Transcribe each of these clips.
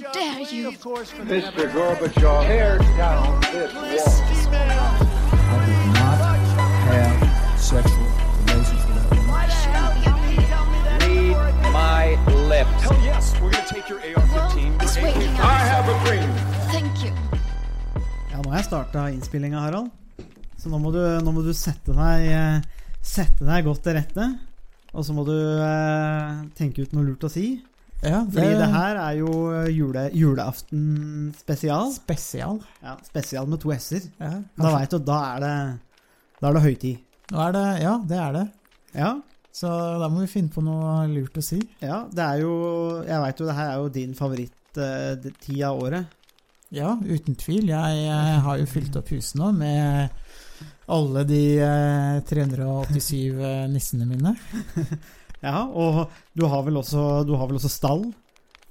Dare you? Mr. Gorbachev, tear down this wall. I did not have sexual relations with that woman. Read my lips. Hell yes, we're gonna take your AR-15. Well, it's your waiting I have a dream. Thank you. Ja, nå har jeg starta innspillinga, Harald. Så nå må du, nå må du sette, deg, eh, sette deg godt til rette. Og så må du eh, tenke ut noe lurt å si. Ja, Fordi det her er jo jule, julaften spesial. Spesial. Ja, spesial med to s-er. Ja, Da veit du, da er det Da er det høytid. Er det Ja, det er det. Ja, Så da må vi finne på noe lurt å si. ja, det er jo Jeg veit jo det her er jo din favoritt-tid av året. Ja, uten tvil. Jeg, jeg har jo fylt opp huset nå med alle de eh, 387 eh, nissene mine. Ja, og du har vel også, du har vel også stall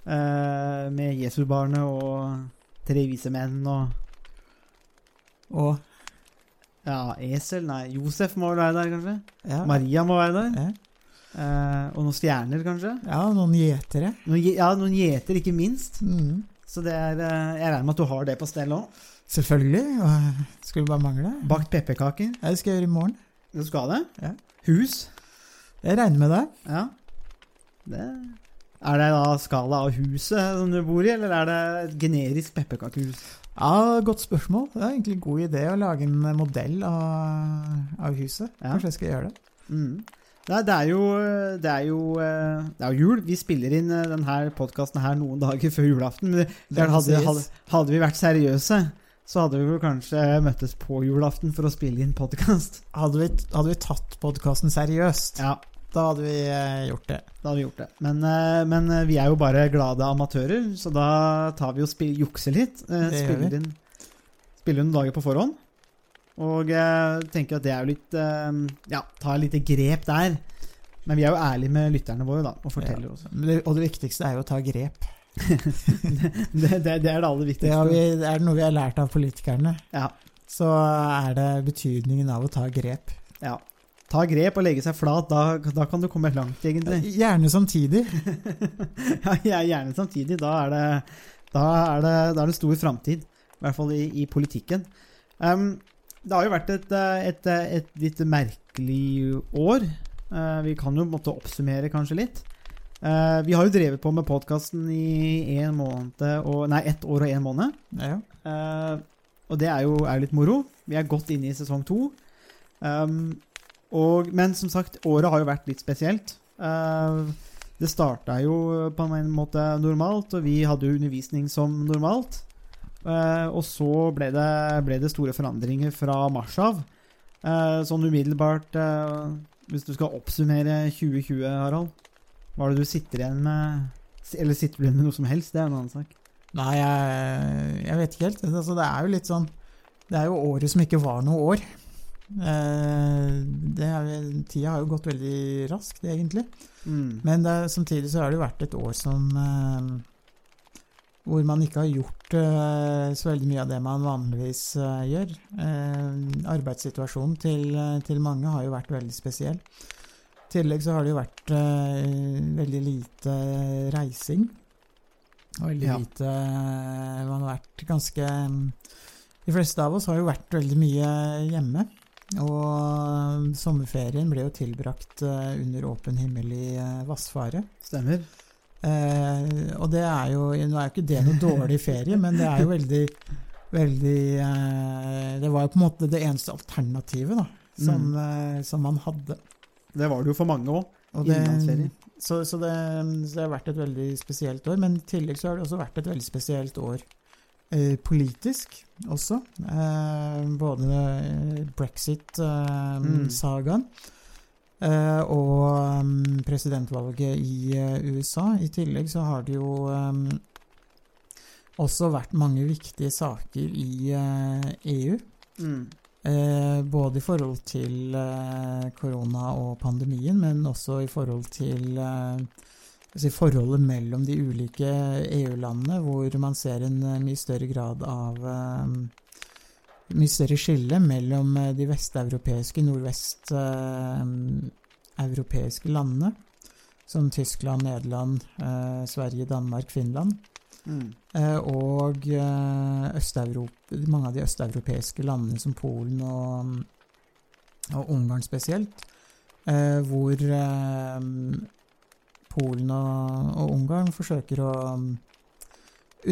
eh, med Jesusbarnet og tre vise menn og Og Ja, esel? Nei, Josef må vel være der, kanskje? ja, Maria må være der. ja, Eh, og noen stjerner, kanskje? ja noen gjetere. Noen, ja, noen gjeter, ikke minst. Mm. Så det er, eh, jeg regner med at du har det på stell òg. Selvfølgelig. Skulle bare mangle. Bakt pepperkaker. Ja, det skal jeg gjøre i morgen. Du skal det? Ja. Hus? Jeg regner med det. Ja. Det. Er det da skala av huset som du bor i, eller er det et generisk pepperkakehus? Ja, Godt spørsmål. Det er egentlig en god idé å lage en modell av, av huset. Ja. Kanskje jeg skal gjøre det. Mm. Nei, det er jo Det er jo, det er jo jul. Vi spiller inn eh, denne podkasten her noen dager før julaften. Men hadde, hadde, hadde vi vært seriøse, så hadde vi vel kanskje møttes på julaften for å spille inn podkast. Hadde hadde vi tatt podkasten seriøst, Ja, da hadde vi eh, gjort det. da hadde vi gjort det. Men, eh, men eh, vi er jo bare glade amatører, så da tar vi og jukser litt. Det Spiller inn, spiller inn dager på forhånd. Og tenker at det er jo litt Ja, ta et lite grep der. Men vi er jo ærlige med lytterne våre, da, og forteller Ja. også. Det, og det viktigste er jo å ta grep. det, det, det er det aller Det, viktigste. har vi, det er noe vi har lært av politikerne. Ja, Så er det betydningen av å ta grep. ja. Ta grep og legge seg flat, da, da kan du komme langt, egentlig. Gjerne samtidig. Ja, gjerne samtidig. Da er det, da er det, da er det stor framtid. I hvert fall i, i politikken. Um, det har jo vært et, et, et litt merkelig år. Uh, vi kan jo måtte oppsummere kanskje litt. Uh, vi har jo drevet på med podkasten i en måned og, Nei, ett år og en måned. Ja. Eh, og det er jo er litt moro. Vi er godt inne i sesong to. Um, og, men som sagt, året har jo vært litt spesielt. Uh, det starta jo på en måte normalt, og vi hadde jo undervisning som normalt. Uh, og så ble det, ble det store forandringer fra mars av. Uh, sånn umiddelbart Hvis du skal oppsummere 2020, Harald, hva er det du sitter igjen med? Eller sitter du igjen med noe som helst? Det er en annen sak. Nei, jeg, jeg vet ikke helt. Altså, det er jo litt sånn Det er jo året som ikke var noe år. Eh, er, tida har jo gått veldig raskt, egentlig. Mm. Men det, samtidig så har det jo vært et år som eh, Hvor man ikke har gjort eh, så veldig mye av det man vanligvis eh, gjør. Eh, arbeidssituasjonen til, eh, til mange har jo vært veldig spesiell. I tillegg så har det jo vært eh, veldig lite reising. Og veldig Ja. lite Man har vært ganske De fleste av oss har jo vært veldig mye hjemme. Og sommerferien ble jo tilbrakt eh, under åpen himmel i eh, Vassfaret. Stemmer. Eh, og det er jo Nå er jo ikke det noe dårlig ferie, men det er jo veldig Veldig eh, Det var jo på en måte det eneste alternativet da, som, Mm. eh, som man hadde. Det var det jo for mange òg. Så så, det, så det har vært et veldig spesielt år. Men i tillegg så har det også vært et veldig spesielt år politisk også. Eh, både eh, brexit-sagaen eh, og mm, presidentvalget i eh, USA. I tillegg så har det jo eh, også vært mange viktige saker i eh, EU. Mm. Eh, både i forhold til eh, korona og pandemien, men også i forhold til altså forholdet mellom de ulike EU-landene, hvor man ser en eh, mye større grad av eh, Mye større skille mellom eh, de vesteuropeiske, nordvesteuropeiske landene, som Tyskland, Nederland, Sverige, Danmark, Finland. Mm. Og mange av de østeuropeiske landene som Polen og, og Ungarn spesielt, hvor Polen og, og Ungarn forsøker å mm,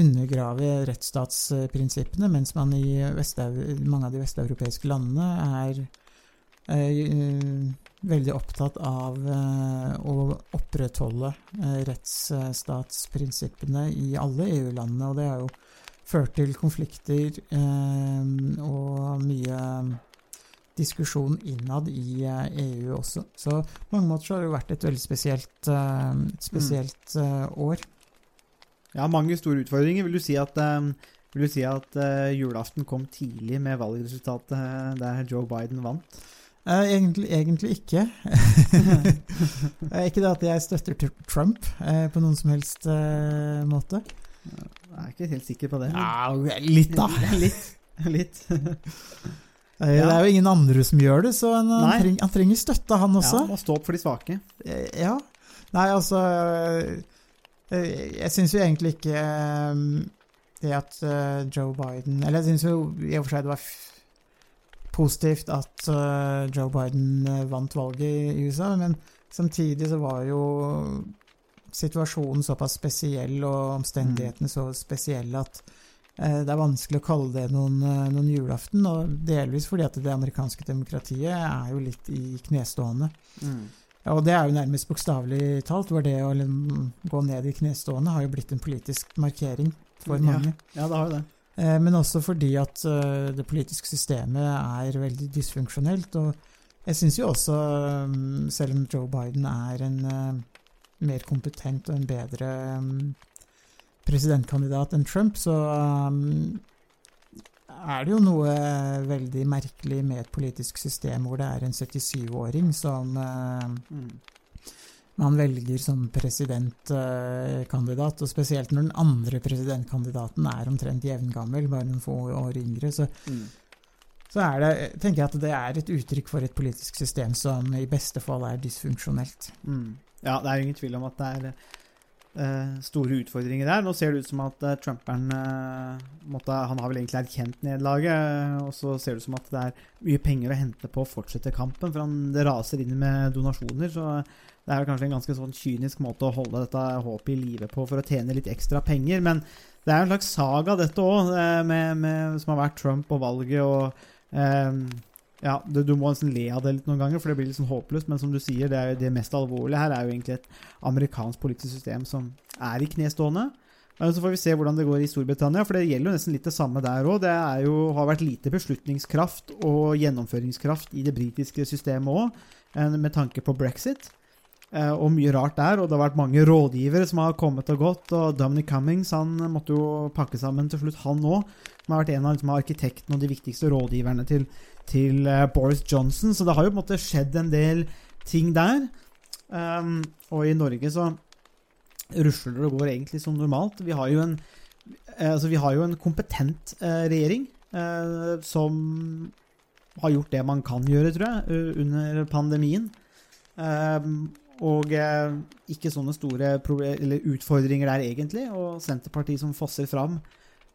undergrave rettsstatsprinsippene, mens man i mange av de vesteuropeiske landene er eh, veldig opptatt av eh, å opprettholde eh, rettsstatsprinsippene i alle EU-landene, og det har jo ført til konflikter eh, og mye diskusjon innad i eh, EU også. Så på mange måter så har det jo vært et veldig spesielt, eh, et spesielt mm. år. Ja, mange store utfordringer. Vil du si at, eh, vil du si at eh, julaften kom tidlig med valgresultatet eh, der Joe Biden vant? Eh, egentlig, egentlig ikke. Eh, ikke det at jeg støtter Trump eh, på noen som helst eh, måte. Jeg er ikke helt sikker på det. Ja, litt, da. litt. Litt. Eh, Det er jo ingen andre som gjør det, så han, han, treng, han trenger støtte, han også. Ja, må stå opp for de svake. Eh, Ja. Nei, altså eh, Jeg syns jo egentlig ikke det at Joe Biden Eller jeg syns jo i og for seg det var positivt at Joe Biden vant valget i USA, men samtidig så var jo situasjonen såpass spesiell og omstendighetene så spesielle at det er vanskelig å kalle det noen, eh, noen julaften, og delvis fordi at det amerikanske demokratiet er jo litt i knestående. Mm. og det er jo nærmest bokstavelig talt, hvor det å gå ned i knestående har jo blitt en politisk markering for mange. Ja, det har jo det. Eh, men også fordi at eh, det politiske systemet er veldig dysfunksjonelt. Og jeg syns jo også, mm, selv om Joe Biden er en eh, mer kompetent og en bedre mm, presidentkandidat enn Trump, så um, er det jo noe veldig merkelig med et politisk system hvor det er en 77-åring som uh, Mm. man velger som presidentkandidat, og spesielt når den andre presidentkandidaten er omtrent jevngammel, bare noen få år yngre, så, Mm. så er det, tenker jeg at det er et uttrykk for et politisk system som i beste fall er dysfunksjonelt. Mm. Ja, det er jo ingen tvil om at det er store utfordringer der. Nå ser det ut som at uh, Trumperen eh, måtte, Han har vel egentlig erkjent nederlaget, eh, og så ser det ut som at det er mye penger å hente på å fortsette kampen, for han, det raser inn med donasjoner. Så det er kanskje en ganske sånn kynisk måte å holde dette håpet i live på for å tjene litt ekstra penger. Men det er en slags saga, dette òg, som har vært Trump og valget og eh, ja, du, du må nesten le av det litt noen ganger, for det blir litt sånn håpløst. Men som du sier, det, er det mest alvorlige her er jo egentlig et amerikansk politisk system som er i knestående. Men Så får vi se hvordan det går i Storbritannia, for det gjelder jo nesten litt det samme der òg. Det jo, har vært lite beslutningskraft og gjennomføringskraft i det britiske systemet òg, med tanke på brexit. Eh, og mye rart der, og det har vært mange rådgivere som har kommet og gått. Og Dominic Cummings han måtte jo pakke sammen til slutt, han òg. Som har vært en av liksom, arkitektene og de viktigste rådgiverne til, til eh, Boris Johnson. Så det har jo på en måte skjedd en del ting der. Um, og i Norge så rusler det og går egentlig som normalt. Vi har jo en, eh, altså, vi har jo en kompetent uh, regjering uh, som har gjort det man kan gjøre, tror jeg, under pandemien. Um, og eh, ikke sånne store utfordringer der, egentlig. Og Senterpartiet som fosser fram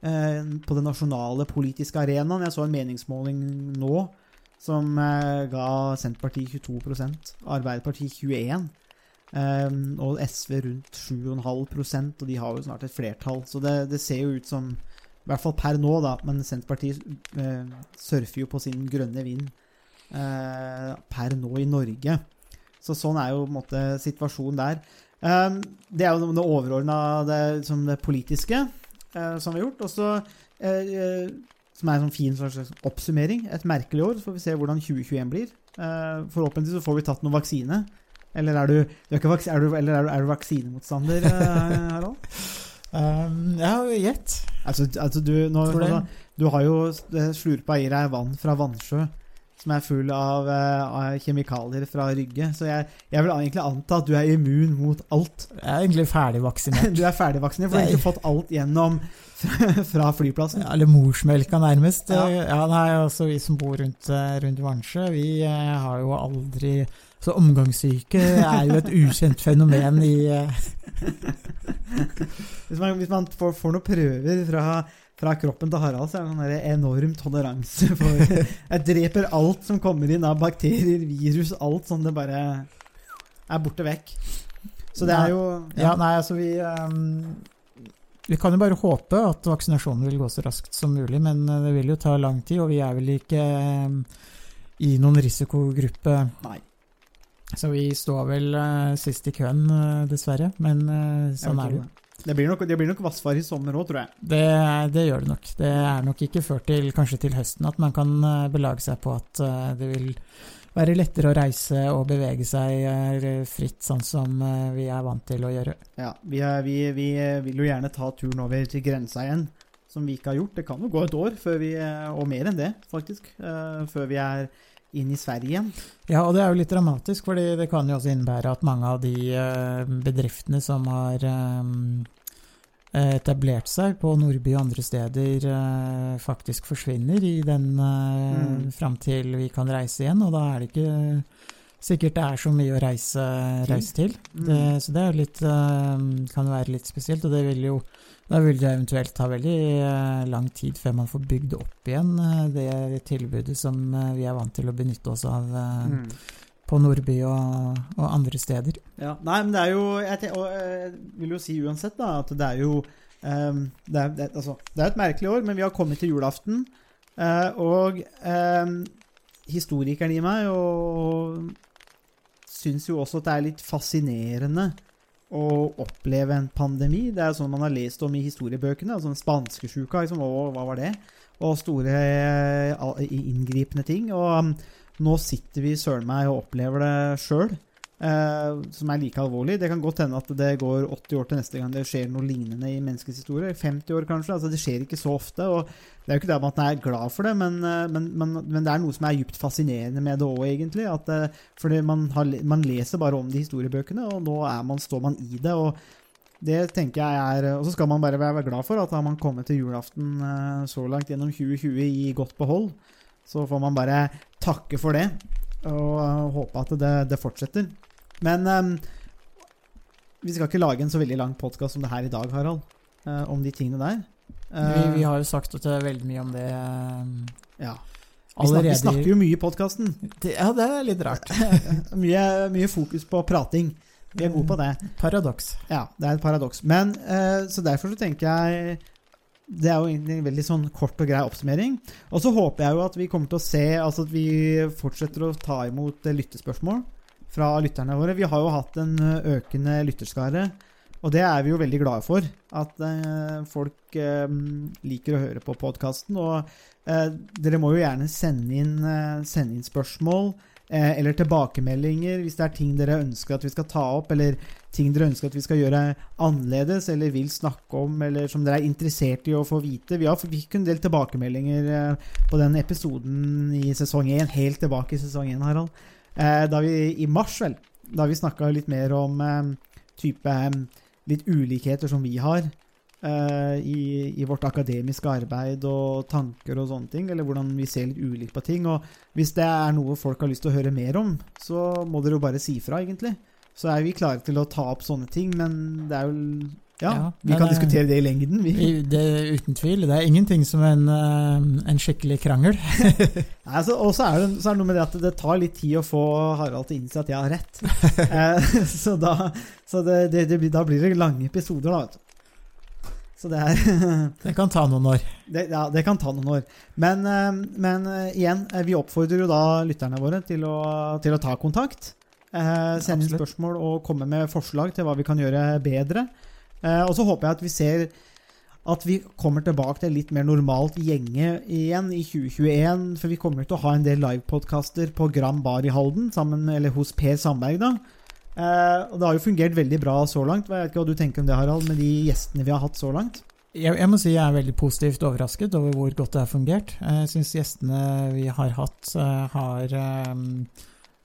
eh, på den nasjonale politiske arenaen. Jeg så en meningsmåling nå som eh, ga Senterpartiet 22 Arbeiderpartiet 21 eh, og SV rundt 7,5% og de har jo snart et flertall. Så det, det ser jo ut som I hvert fall per nå, da. Men Senterpartiet eh, surfer jo på sin grønne vind eh, per nå i Norge. Så sånn er jo på en måte situasjonen der. Um, det er jo det overordna, det, som det politiske, eh, som vi har gjort. Og så, eh, eh, som er en sånn fin slags oppsummering, et merkelig år. Så får vi se hvordan 2021 blir. Forhåpentligvis så får vi tatt noen vaksine. Eller er du, du er vaks, er du, eller er du, er du vaksinemotstander, Harald? Um, ja, gjett. Altså, altså du, nå, nå, du har jo slurpa i deg vann fra vannsjø som er full av, eh, av kjemikalier fra Rygge. Så jeg, jeg vil egentlig anta at du er immun mot alt. Jeg er egentlig ferdigvaksinert. Du er ferdigvaksinert, for du har ikke fått alt gjennom fra, flyplassen. flyplassen. Eller morsmelka, nærmest. Ja. Ja, nei, altså Vi som bor rundt, eh, rundt Vansjø, vi eh, har jo aldri Så omgangssyke er jo et ukjent fenomen i Hvis man, hvis man får, får noen prøver fra, fra kroppen til Harald, så er det en enorm toleranse for Jeg dreper alt som kommer inn av bakterier, virus, alt sånn. Det bare er borte vekk. Så det er jo Ja, nei, altså vi um, Vi kan jo bare håpe at vaksinasjonen vil gå så raskt som mulig, men eh, det vil jo ta lang tid, og vi er vel ikke um, i noen risikogruppe. Nei. Så vi står vel uh, sist i køen, uh, dessverre. Men uh, sånn er det jo. Det blir nok, det blir nok vassfar i sommer òg, tror jeg. Det, det gjør det nok. Det er nok ikke før til kanskje til høsten at man kan eh, belage seg på at eh, det vil være lettere å reise og bevege seg eh, fritt, sånn som vi er vant til å gjøre. Ja, vi, er, vi, vi vil jo gjerne ta turen over til grensa igjen, som vi ikke har gjort. Det kan jo gå et år, før vi, og mer enn det, faktisk, før vi er inn i Sverige igjen. Ja, og det er jo litt dramatisk, fordi det kan jo også innebære at mange av de eh, bedriftene som har eh, etablert seg på Nordby og andre steder, eh, faktisk forsvinner i den eh, Mm. fram til vi kan reise igjen, og da er det ikke sikkert det er så mye å reise, reise til. Det, så det er litt, eh, kan være litt spesielt, og det vil jo da vil det eventuelt ta veldig eh, lang tid før man får bygd opp igjen eh, det tilbudet som eh, vi er vant til å benytte oss av Mm. på Nordby og, og andre steder. Ja, nei, men det er jo Jeg, og, jeg vil jo si uansett da at det er jo um, det, er, det, altså, det er et merkelig år, men vi har kommet til julaften. Uh, og um, historikeren i meg og syns jo også at det er litt fascinerende å oppleve en pandemi. Det er sånn man har lest om i historiebøkene. altså den Spanskesjuka, liksom, og hva var det? Og store eh, inngripende ting. Og um, nå sitter vi søren meg og opplever det sjøl, eh, som er like alvorlig. Det kan godt hende at det går 80 år til neste gang det skjer noe lignende i menneskets historie. 50 år kanskje. altså Det skjer ikke så ofte. og Det er jo ikke det at man er glad for det, men, eh, men, men, men det er noe som er djupt fascinerende med det òg, egentlig. At, eh, fordi man, har, man leser bare om de historiebøkene, og nå man, står man i det. og det tenker jeg er Og så skal man bare være glad for at har man kommet til julaften eh, så langt gjennom 2020 i godt behold. Så får man bare takke for det og eh, håpe at det, det fortsetter. Men um, vi skal ikke lage en så veldig lang podkast som det her i dag, Harald. eh, om de tingene der. Eh, Vi, vi har jo sagt at det er veldig mye om det eh, ja. vi, snakker, vi snakker jo mye i podkasten. Ja, det er litt rart. mye, mye fokus på prating. Vi er gode på det. Paradoks. Ja, det er et paradoks. Men eh, Så derfor så tenker jeg Det er jo egentlig en veldig sånn kort og grei oppsummering. Og så håper jeg jo at vi kommer til å se Altså at vi fortsetter å ta imot lyttespørsmål fra lytterne våre. Vi har jo hatt en økende lytterskare, og det er vi jo veldig glade for. At eh, folk eh, liker å høre på podkasten. Og eh, dere må jo gjerne sende inn, eh, sende inn spørsmål eh, eller tilbakemeldinger hvis det er ting dere ønsker at vi skal ta opp, eller ting dere ønsker at vi skal gjøre annerledes, eller vil snakke om, eller som dere er interessert i å få vite. Vi har fikk en del tilbakemeldinger eh, på den episoden i sesong 1, helt tilbake i sesong 1, Harald. Da vi, I mars, vel, da vi snakka litt mer om type litt ulikheter som vi har eh, i, i vårt akademiske arbeid og tanker og sånne ting, eller hvordan vi ser litt ulikt på ting. Og hvis det er noe folk har lyst til å høre mer om, så må dere jo bare si fra, egentlig. Så er vi klare til å ta opp sånne ting, men det er jo Ja, Ja, vi kan eh, diskutere det i lengden. Det er uten tvil. Det er ingenting som en, eh, en skikkelig krangel. Nei, altså, og så er, det, er noe med det at det tar litt tid å få Harald til å innse at jeg har rett. eh, så da, så det, det, det, blir- da blir det lange episoder, da, vet du. Så det er Det kan ta noen år. det, Ja, det kan ta noen år. Men, men igjen, vi oppfordrer jo da lytterne våre til å, til å ta kontakt. Eh, sende inn spørsmål og komme med forslag til hva vi kan gjøre bedre. Eh, og så håper jeg at vi ser at vi kommer tilbake til litt mer normalt gjenge igjen i 2021. For vi kommer til å ha en del livepodkaster på Gram Bar i Halden, sammen med, eller hos Per Sandberg. da. Eh, og det har jo fungert veldig bra så langt. Jeg vet ikke hva du tenker om det, Harald, med de gjestene vi har hatt så langt? Jeg, jeg må si jeg er veldig positivt overrasket over hvor godt det har fungert. Jeg syns gjestene vi har hatt, eh, har eh,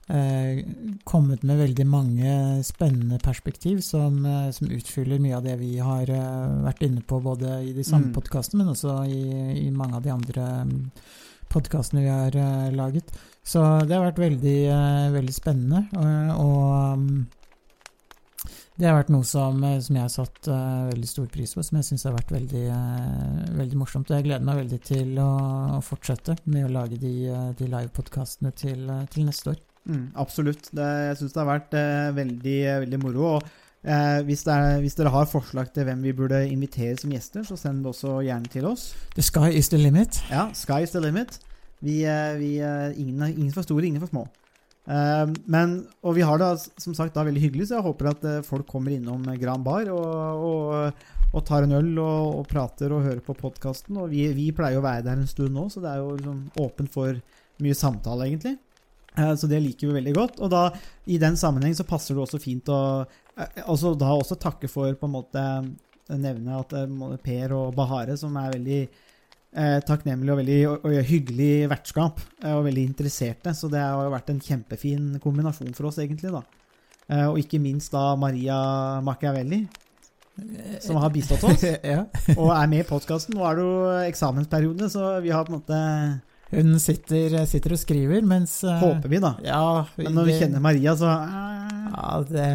eh, kommet med veldig mange spennende perspektiv som, eh, som utfyller mye av det vi har eh, vært inne på, både i de samme Mm. podkastene, men også i, i mange av de andre podkastene vi har eh, laget. Så det har vært veldig, eh, veldig spennende. Og, og um, det har vært noe som, som jeg har satt uh, veldig stor pris på, som jeg syns har vært veldig, veldig morsomt. Og jeg gleder meg veldig til å, å fortsette med å lage de, de livepodkastene til, til neste år. Mm, absolutt. Det, jeg syns det har vært eh, veldig, veldig moro. Og eh, hvis, er, hvis dere har forslag til hvem vi burde invitere som gjester, så send det også gjerne til oss. The sky is the limit. Ja, sky is the limit. Vi, eh, vi, eh, ingen, ingen for store, ingen for små. Eh, men, og vi har det som sagt da veldig hyggelig, så jeg håper at eh, folk kommer innom Gran Bar og, og, og tar en øl og, og prater og hører på podkasten. Og vi, vi pleier å være der en stund nå, så det er jo liksom åpent for mye samtale, egentlig. Eh, Så det liker vi veldig godt. Og da, i den sammenheng så passer det også fint å eh, altså da også takke for på en måte nevne at eh, Per og Bahare, som er veldig eh, takknemlige og veldig og, og hyggelig vertskap, eh, og veldig interesserte. Så det har jo vært en kjempefin kombinasjon for oss, egentlig. da. Eh, og ikke minst da Maria Machiavelli, som har bistått oss, ja. og er med i podkasten. Nå er det jo eksamensperiode, så vi har på en måte Hun sitter, sitter og skriver, mens eh, Håper vi, da. Ja, Men når vi kjenner Maria, så Ja, det,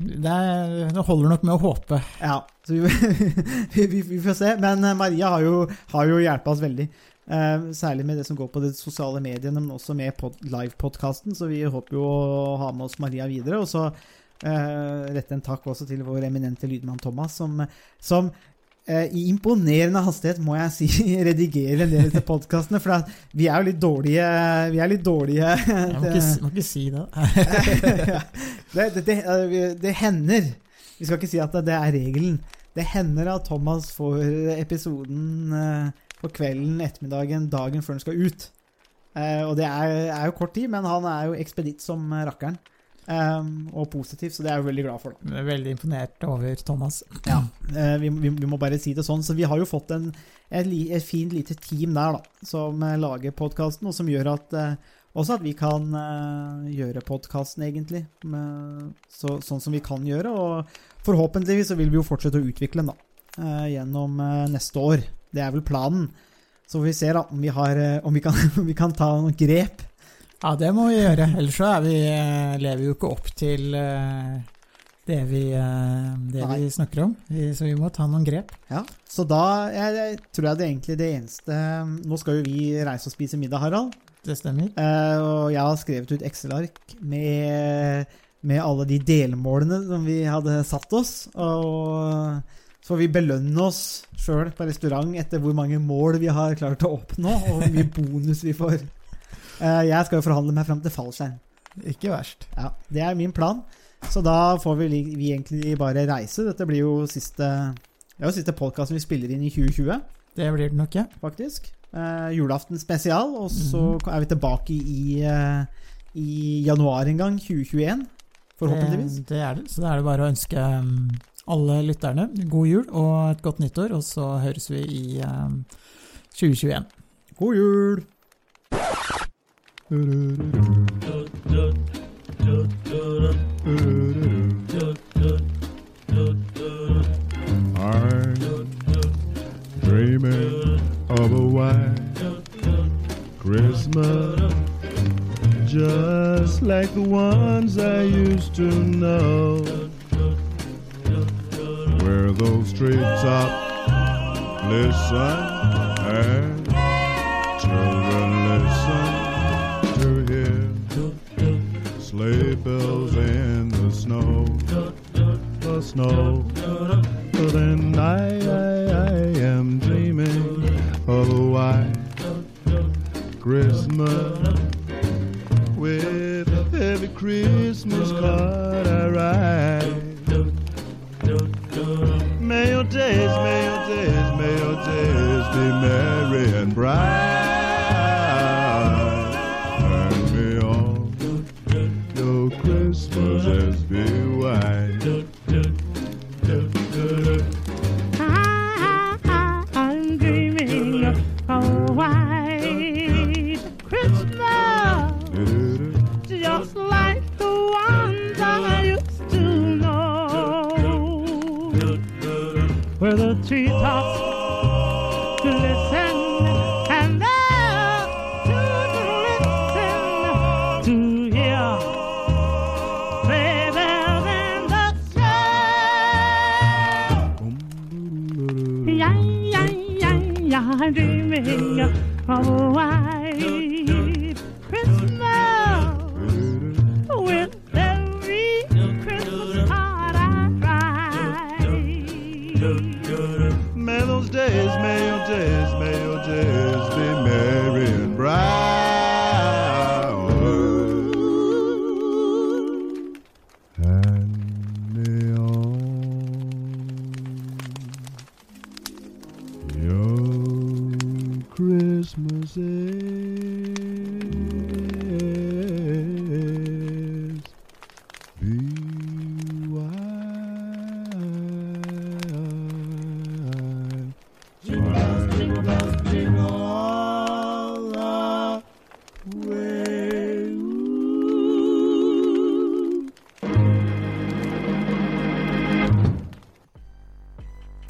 det, er, det holder nok med å håpe. Ja, så vi, vi, vi, får se. Men eh, Maria har jo, har jo hjulpet oss veldig. Eh, særlig med det som går på de sosiale mediene, men også med pod livepodkasten. Så vi håper jo å ha med oss Maria videre. Og så uh, rette en takk også til vår eminente lydmann Thomas, som, som eh, i imponerende hastighet, må jeg si, redigerer en del av podkastene. For vi er jo litt dårlige Vi er litt dårlige Jeg må ikke, må ikke si det. det, det, det, eh, det hender Vi skal ikke si at det er regelen. Det hender at Thomas får episoden eh, på kvelden, ettermiddagen, dagen før den skal ut. Eh, og det er, er jo kort tid, men han er jo ekspeditt som rakkeren. Eh, og positiv, så det er jeg veldig glad for. Da. Veldig imponert over Thomas. Eh, vi, vi, vi må bare si det sånn. Så vi har jo fått en, et, li- et fint lite team der da, som eh, lager podkasten, og som gjør at uh, også at vi kan uh, gjøre podkasten, egentlig. Med, så, sånn som vi kan gjøre. Og forhåpentligvis så vil vi jo fortsette å utvikle den da, gjennom neste år. Det er vel planen. Så får vi se da om vi, har, om vi, kan, om vi kan ta noen grep. Ja, det må vi gjøre. Ellers så er vi, eh, lever vi jo ikke opp til eh, det vi, eh, det vi snakker om. Så vi må ta noen grep. Ja, Så da jeg, jeg tror jeg det er egentlig det eneste Nå skal jo vi reise og spise middag, Harald. Det stemmer. Eh, og jeg har skrevet ut Excel-ark med, med alle de delmålene som vi hadde satt oss. Og så får vi belønne oss sjøl på restaurant etter hvor mange mål vi har klart å oppnå, og hvor mye bonus vi får. Eh, jeg skal jo forhandle meg fram til fallskjerm. Ikke verst. Ja, Det er min plan. Så da får vi, vi egentlig bare reise. Dette blir jo siste Det er jo siste podkasten vi spiller inn i 2020 Det blir det nok, ja. faktisk. Eh, julaften spesial, og så er vi tilbake i, eh, i januar en gang, 2021. Forhåpentligvis. Det, det er det. Så da er det bare å ønske um, alle lytterne god jul og et godt nyttår, og så høres vi i um, 2021. God jul! I'm dreaming of a white Christmas, just like the ones I used to know, where those treetops listen and bells in the snow, the snow. But then I,